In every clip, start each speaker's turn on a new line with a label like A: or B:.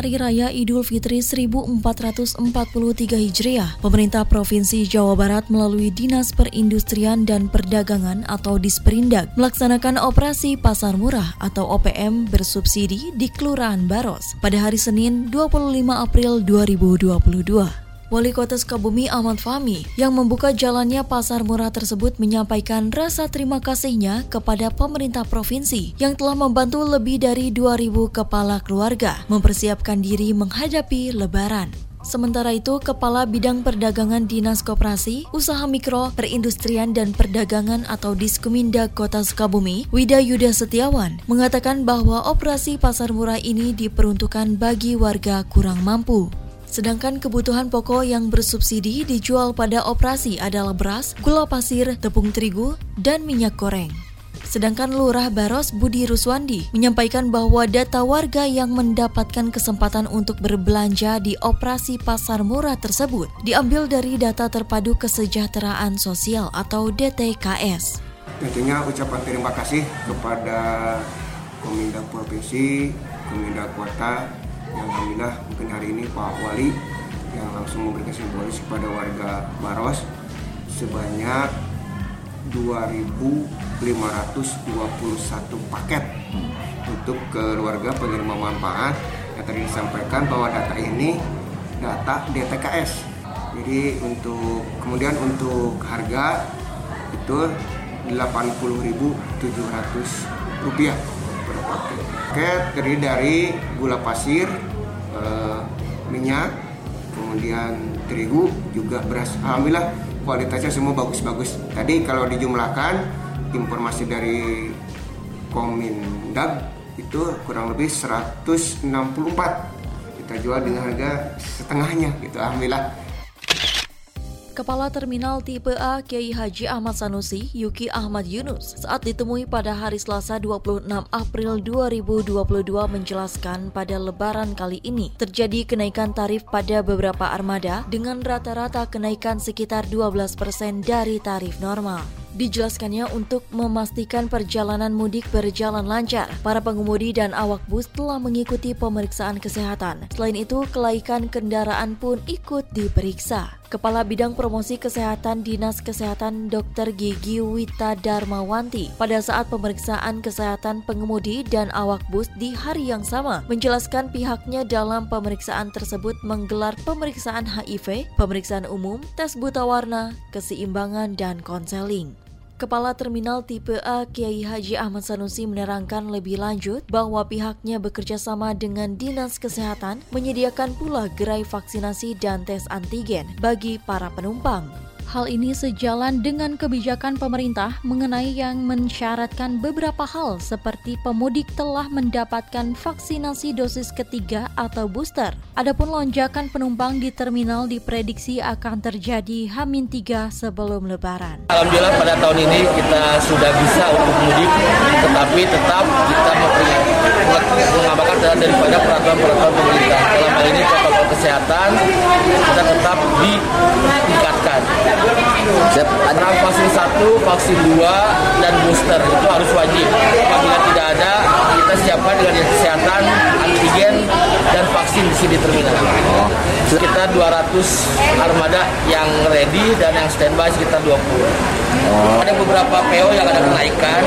A: Hari Raya Idul Fitri 1443 Hijriah, pemerintah Provinsi Jawa Barat melalui Dinas Perindustrian dan Perdagangan atau Disperindak melaksanakan operasi Pasar Murah atau OPM bersubsidi di Kelurahan Baros pada hari Senin 25 April 2022. Wali Kota Sukabumi Ahmad Fahmi yang membuka jalannya pasar murah tersebut menyampaikan rasa terima kasihnya kepada pemerintah provinsi yang telah membantu lebih dari 2.000 kepala keluarga mempersiapkan diri menghadapi lebaran. Sementara itu, Kepala Bidang Perdagangan Dinas Koperasi, Usaha Mikro, Perindustrian dan Perdagangan atau Diskuminda Kota Sukabumi, Wida Yuda Setiawan, mengatakan bahwa operasi pasar murah ini diperuntukkan bagi warga kurang mampu. Sedangkan kebutuhan pokok yang bersubsidi dijual pada operasi adalah beras, gula pasir, tepung terigu, dan minyak goreng. Sedangkan Lurah Baros Budi Ruswandi menyampaikan bahwa data warga yang mendapatkan kesempatan untuk berbelanja di operasi pasar murah tersebut diambil dari data terpadu kesejahteraan sosial atau DTKS.
B: Tentunya ucapan terima kasih kepada Kominda Provinsi, Kominda Kota, yang alhamdulillah mungkin hari ini Pak Wali yang langsung memberikan simbolis kepada warga Baros sebanyak 2.521 paket untuk keluarga penerima manfaat yang tadi disampaikan bahwa data ini data DTKS jadi untuk kemudian untuk harga itu 80.700 rupiah per paket. Paket terdiri dari gula pasir, uh, minyak, kemudian terigu, juga beras. Alhamdulillah kualitasnya semua bagus-bagus. Tadi kalau dijumlahkan informasi dari Komindag itu kurang lebih 164 kita jual dengan harga setengahnya gitu alhamdulillah
A: Kepala Terminal Tipe A Kiai Haji Ahmad Sanusi, Yuki Ahmad Yunus, saat ditemui pada hari Selasa 26 April 2022 menjelaskan pada lebaran kali ini terjadi kenaikan tarif pada beberapa armada dengan rata-rata kenaikan sekitar 12% dari tarif normal. Dijelaskannya untuk memastikan perjalanan mudik berjalan lancar, para pengemudi dan awak bus telah mengikuti pemeriksaan kesehatan. Selain itu, kelaikan kendaraan pun ikut diperiksa. Kepala Bidang Promosi Kesehatan Dinas Kesehatan Dr. Gigi Wita Darmawanti pada saat pemeriksaan kesehatan pengemudi dan awak bus di hari yang sama menjelaskan pihaknya dalam pemeriksaan tersebut menggelar pemeriksaan HIV, pemeriksaan umum, tes buta warna, keseimbangan, dan konseling. Kepala Terminal Tipe A Kiai Haji Ahmad Sanusi menerangkan lebih lanjut bahwa pihaknya bekerja sama dengan Dinas Kesehatan menyediakan pula gerai vaksinasi dan tes antigen bagi para penumpang. Hal ini sejalan dengan kebijakan pemerintah mengenai yang mensyaratkan beberapa hal seperti pemudik telah mendapatkan vaksinasi dosis ketiga atau booster. Adapun lonjakan penumpang di terminal diprediksi akan terjadi Hamin 3 sebelum lebaran.
C: Alhamdulillah pada tahun ini kita sudah bisa untuk mudik tetapi tetap kita daripada peraturan-peraturan pemerintah. Dalam hal ini protokol kesehatan kita tetap ditingkatkan. Ada vaksin satu, vaksin dua, dan booster itu harus wajib. Apabila tidak ada, kita siapkan dengan kesehatan, antigen, dan vaksin di sini terminal. Oh. Kita 200 armada yang ready dan yang standby sekitar 20. Oh. Ada beberapa PO yang ada kenaikan.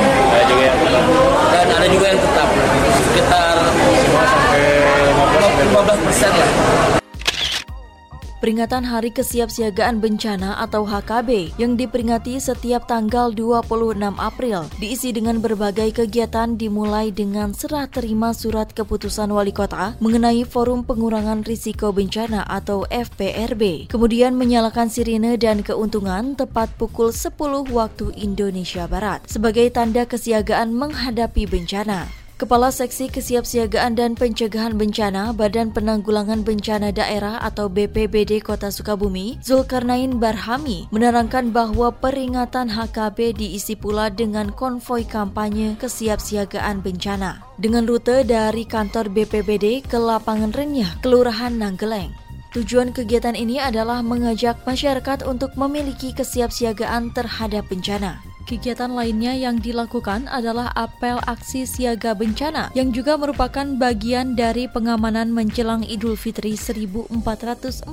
A: Peringatan Hari Kesiapsiagaan Bencana atau HKB yang diperingati setiap tanggal 26 April diisi dengan berbagai kegiatan dimulai dengan serah terima surat keputusan wali kota mengenai Forum Pengurangan Risiko Bencana atau FPRB. Kemudian menyalakan sirine dan keuntungan tepat pukul 10 waktu Indonesia Barat sebagai tanda kesiagaan menghadapi bencana.
D: Kepala Seksi Kesiapsiagaan dan Pencegahan Bencana Badan Penanggulangan Bencana Daerah atau BPBD Kota Sukabumi, Zulkarnain Barhami, menerangkan bahwa peringatan HKB diisi pula dengan konvoi kampanye kesiapsiagaan bencana dengan rute dari kantor BPBD ke lapangan Renyah, Kelurahan Nanggeleng. Tujuan kegiatan ini adalah mengajak masyarakat untuk memiliki kesiapsiagaan terhadap bencana. Kegiatan lainnya yang dilakukan adalah apel aksi siaga bencana yang juga merupakan bagian dari pengamanan menjelang Idul Fitri 1443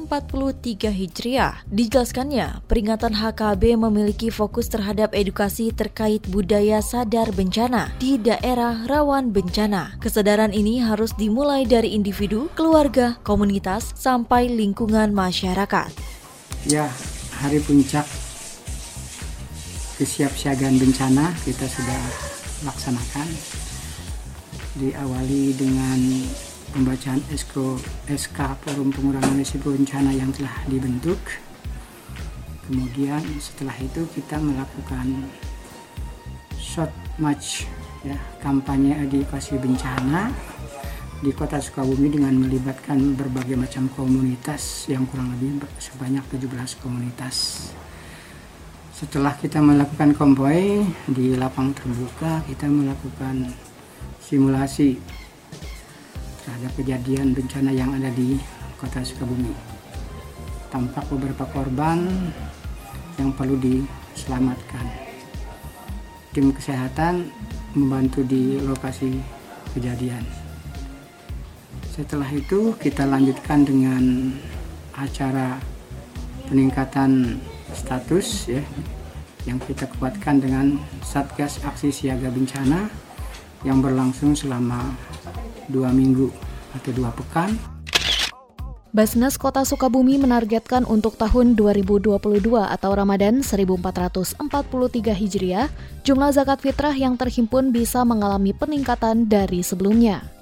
D: Hijriah. Dijelaskannya, peringatan HKB memiliki fokus terhadap edukasi terkait budaya sadar bencana di daerah rawan bencana. Kesadaran ini harus dimulai dari individu, keluarga, komunitas, sampai lingkungan masyarakat.
E: Ya, hari puncak kesiapsiagaan bencana kita sudah laksanakan. Diawali dengan pembacaan SK, SK Forum Pengurangan Risiko Bencana yang telah dibentuk. Kemudian setelah itu kita melakukan short match ya kampanye edukasi bencana di kota Sukabumi dengan melibatkan berbagai macam komunitas yang kurang lebih sebanyak 17 komunitas setelah kita melakukan konvoy di lapang terbuka, kita melakukan simulasi terhadap kejadian bencana yang ada di kota Sukabumi. Tampak beberapa korban yang perlu diselamatkan. Tim kesehatan membantu di lokasi kejadian. Setelah itu kita lanjutkan dengan acara peningkatan status ya yang kita kuatkan dengan Satgas Aksi Siaga Bencana yang berlangsung selama dua minggu atau dua pekan.
D: Basnas Kota Sukabumi menargetkan untuk tahun 2022 atau Ramadan 1443 Hijriah, jumlah zakat fitrah yang terhimpun bisa mengalami peningkatan dari sebelumnya.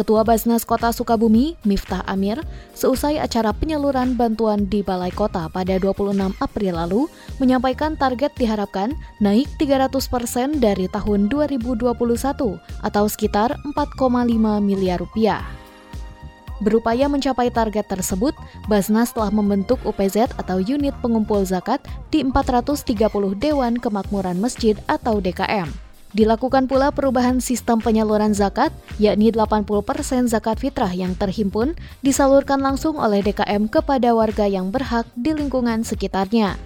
D: Ketua Basnas Kota Sukabumi, Miftah Amir, seusai acara penyaluran bantuan di Balai Kota pada 26 April lalu, menyampaikan target diharapkan naik 300 persen dari tahun 2021 atau sekitar 4,5 miliar rupiah. Berupaya mencapai target tersebut, Basnas telah membentuk UPZ atau Unit Pengumpul Zakat di 430 Dewan Kemakmuran Masjid atau DKM. Dilakukan pula perubahan sistem penyaluran zakat, yakni 80% zakat fitrah yang terhimpun disalurkan langsung oleh DKM kepada warga yang berhak di lingkungan sekitarnya.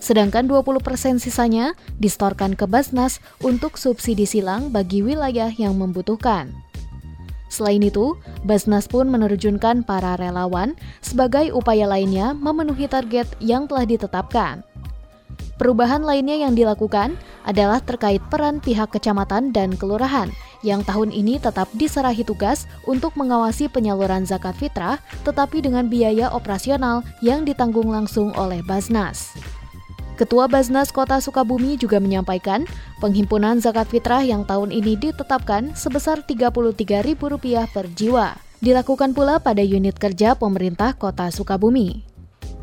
D: Sedangkan 20% sisanya distorkan ke Basnas untuk subsidi silang bagi wilayah yang membutuhkan. Selain itu, Basnas pun menerjunkan para relawan sebagai upaya lainnya memenuhi target yang telah ditetapkan. Perubahan lainnya yang dilakukan adalah terkait peran pihak kecamatan dan kelurahan yang tahun ini tetap diserahi tugas untuk mengawasi penyaluran zakat fitrah tetapi dengan biaya operasional yang ditanggung langsung oleh Basnas. Ketua Basnas Kota Sukabumi juga menyampaikan penghimpunan zakat fitrah yang tahun ini ditetapkan sebesar Rp33.000 per jiwa. Dilakukan pula pada unit kerja pemerintah Kota Sukabumi.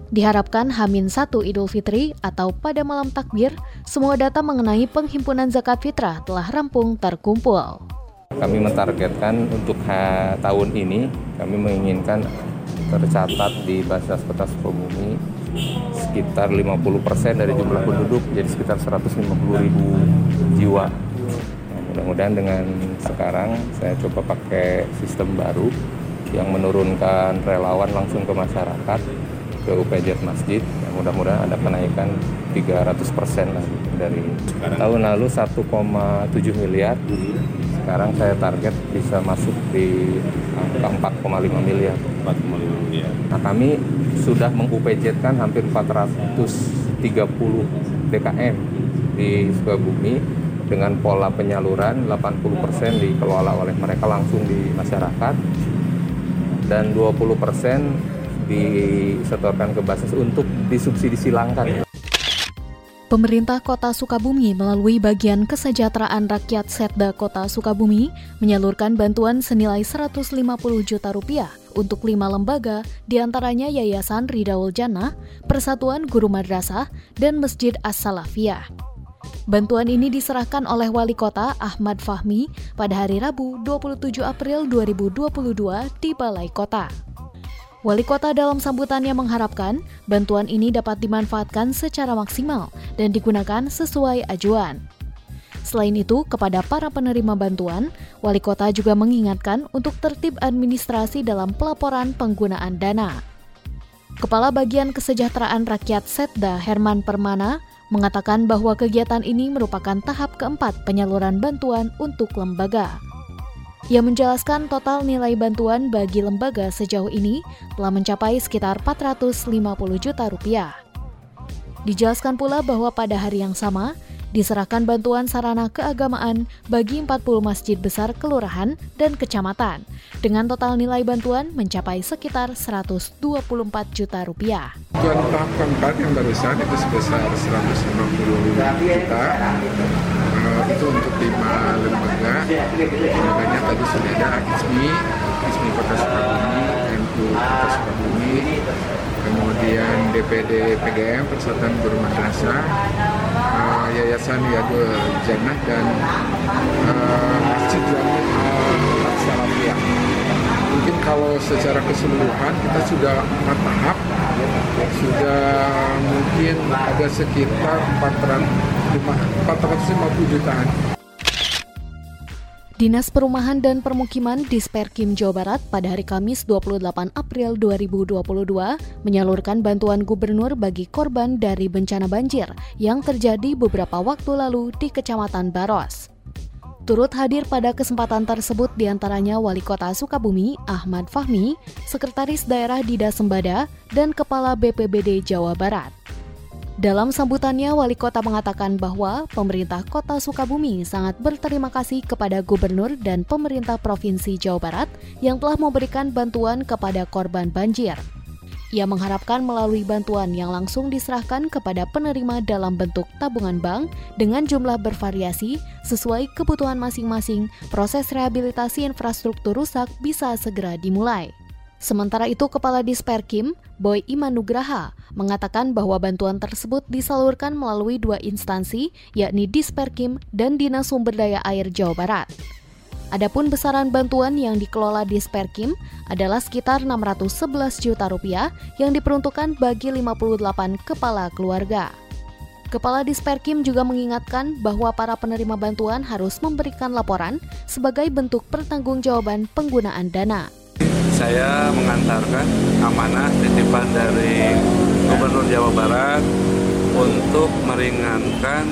D: Diharapkan Hamin 1 Idul Fitri atau pada malam takbir, semua data mengenai penghimpunan zakat fitrah telah rampung terkumpul.
F: Kami mentargetkan untuk tahun ini, kami menginginkan tercatat di Basnas Kota Sukabumi sekitar 50% dari jumlah penduduk, jadi sekitar 150 ribu jiwa. Nah, mudah-mudahan dengan sekarang saya coba pakai sistem baru yang menurunkan relawan langsung ke masyarakat ke UPJ Masjid ya, mudah-mudahan ada kenaikan 300 persen lah dari sekarang. tahun lalu 1,7 miliar. Sekarang saya target bisa masuk di angka 4,5 miliar. 4,5 miliar. Nah kami sudah mengupj kan hampir 430 DKM di Sukabumi dengan pola penyaluran 80% dikelola oleh mereka langsung di masyarakat dan 20% disetorkan ke basis untuk disubsidi silangkan.
D: Pemerintah Kota Sukabumi melalui bagian kesejahteraan rakyat Setda Kota Sukabumi menyalurkan bantuan senilai 150 juta rupiah untuk lima lembaga, di antaranya Yayasan Ridaul Jannah, Persatuan Guru Madrasah, dan Masjid As-Salafiyah. Bantuan ini diserahkan oleh Wali Kota Ahmad Fahmi pada hari Rabu 27 April 2022 di Balai Kota. Wali Kota dalam sambutannya mengharapkan bantuan ini dapat dimanfaatkan secara maksimal dan digunakan sesuai ajuan. Selain itu, kepada para penerima bantuan, Wali Kota juga mengingatkan untuk tertib administrasi dalam pelaporan penggunaan dana. Kepala Bagian Kesejahteraan Rakyat Setda Herman Permana mengatakan bahwa kegiatan ini merupakan tahap keempat penyaluran bantuan untuk lembaga. Ia menjelaskan total nilai bantuan bagi lembaga sejauh ini telah mencapai sekitar 450 juta rupiah. Dijelaskan pula bahwa pada hari yang sama, diserahkan bantuan sarana keagamaan bagi 40 masjid besar kelurahan dan kecamatan, dengan total nilai bantuan mencapai sekitar 124 juta rupiah.
G: Tujuan tahap keempat yang barusan itu sebesar 150 juta, itu untuk lima lembaga, lembaganya tadi sudah ada ISMI, ISMI Kota Sukabumi, NU Kota Sukabumi, kemudian DPD PGM Persatuan Guru Madrasah, uh, Yayasan Yadul Jannah dan uh, Masjid Jami Al Salafiyah. Mungkin kalau secara keseluruhan kita sudah empat tahap, sudah mungkin ada sekitar 450 jutaan.
D: Dinas Perumahan dan Permukiman Disperkim Jawa Barat pada hari Kamis 28 April 2022 menyalurkan bantuan gubernur bagi korban dari bencana banjir yang terjadi beberapa waktu lalu di Kecamatan Baros. Turut hadir pada kesempatan tersebut di antaranya Wali Kota Sukabumi Ahmad Fahmi, Sekretaris Daerah Dida Sembada, dan Kepala BPBD Jawa Barat. Dalam sambutannya, Wali Kota mengatakan bahwa pemerintah Kota Sukabumi sangat berterima kasih kepada Gubernur dan pemerintah Provinsi Jawa Barat yang telah memberikan bantuan kepada korban banjir. Ia mengharapkan melalui bantuan yang langsung diserahkan kepada penerima dalam bentuk tabungan bank dengan jumlah bervariasi sesuai kebutuhan masing-masing, proses rehabilitasi infrastruktur rusak bisa segera dimulai. Sementara itu, Kepala Disperkim, Boy Iman Nugraha, mengatakan bahwa bantuan tersebut disalurkan melalui dua instansi, yakni Disperkim dan Dinas Sumber Daya Air Jawa Barat. Adapun besaran bantuan yang dikelola Disperkim adalah sekitar 611 juta rupiah yang diperuntukkan bagi 58 kepala keluarga. Kepala Disperkim juga mengingatkan bahwa para penerima bantuan harus memberikan laporan sebagai bentuk pertanggungjawaban penggunaan dana
H: saya mengantarkan amanah titipan dari Gubernur Jawa Barat untuk meringankan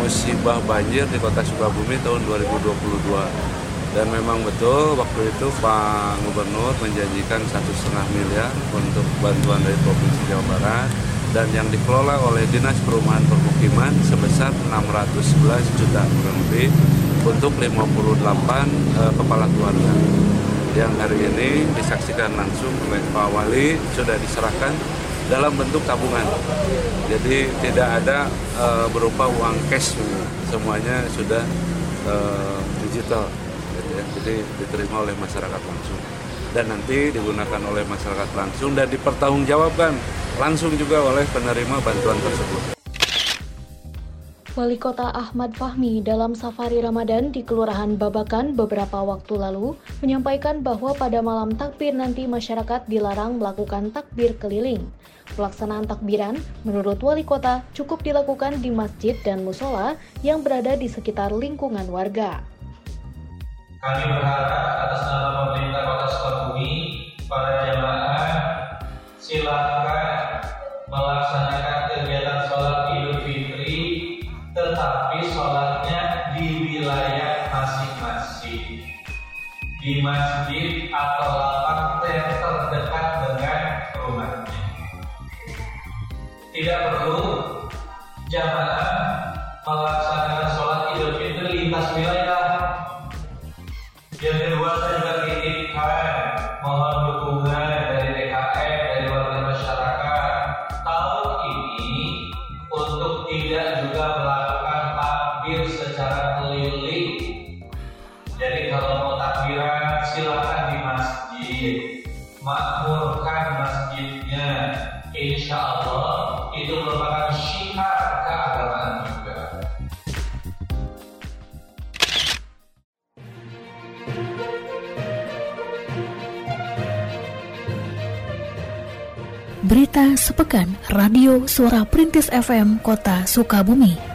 H: musibah banjir di Kota Sukabumi tahun 2022 dan memang betul waktu itu Pak Gubernur menjanjikan satu setengah miliar untuk bantuan dari Provinsi Jawa Barat dan yang dikelola oleh Dinas Perumahan Permukiman sebesar 611 juta kurang lebih untuk 58 uh, kepala keluarga yang hari ini disaksikan langsung oleh Pak Wali sudah diserahkan dalam bentuk tabungan. Jadi tidak ada e, berupa uang cash, semuanya sudah e, digital. Gitu ya. Jadi diterima oleh masyarakat langsung dan nanti digunakan oleh masyarakat langsung dan dipertanggungjawabkan langsung juga oleh penerima bantuan tersebut.
D: Wali Kota Ahmad Fahmi dalam safari Ramadan di Kelurahan Babakan beberapa waktu lalu menyampaikan bahwa pada malam takbir nanti masyarakat dilarang melakukan takbir keliling. Pelaksanaan takbiran menurut Wali Kota cukup dilakukan di masjid dan musola yang berada di sekitar lingkungan warga.
I: Kami berharap atas nama pemerintah Kota Sukabumi, para jamaah silakan melaksanakan kegiatan sholat Idul Fitri tetapi sholatnya di wilayah masing-masing. Di masjid atau lapak yang terdekat dengan rumahnya. Tidak perlu jamaah di masjid makmurkan masjidnya insya Allah itu merupakan syiar keagamaan juga
J: Berita sepekan Radio Suara Perintis FM Kota Sukabumi.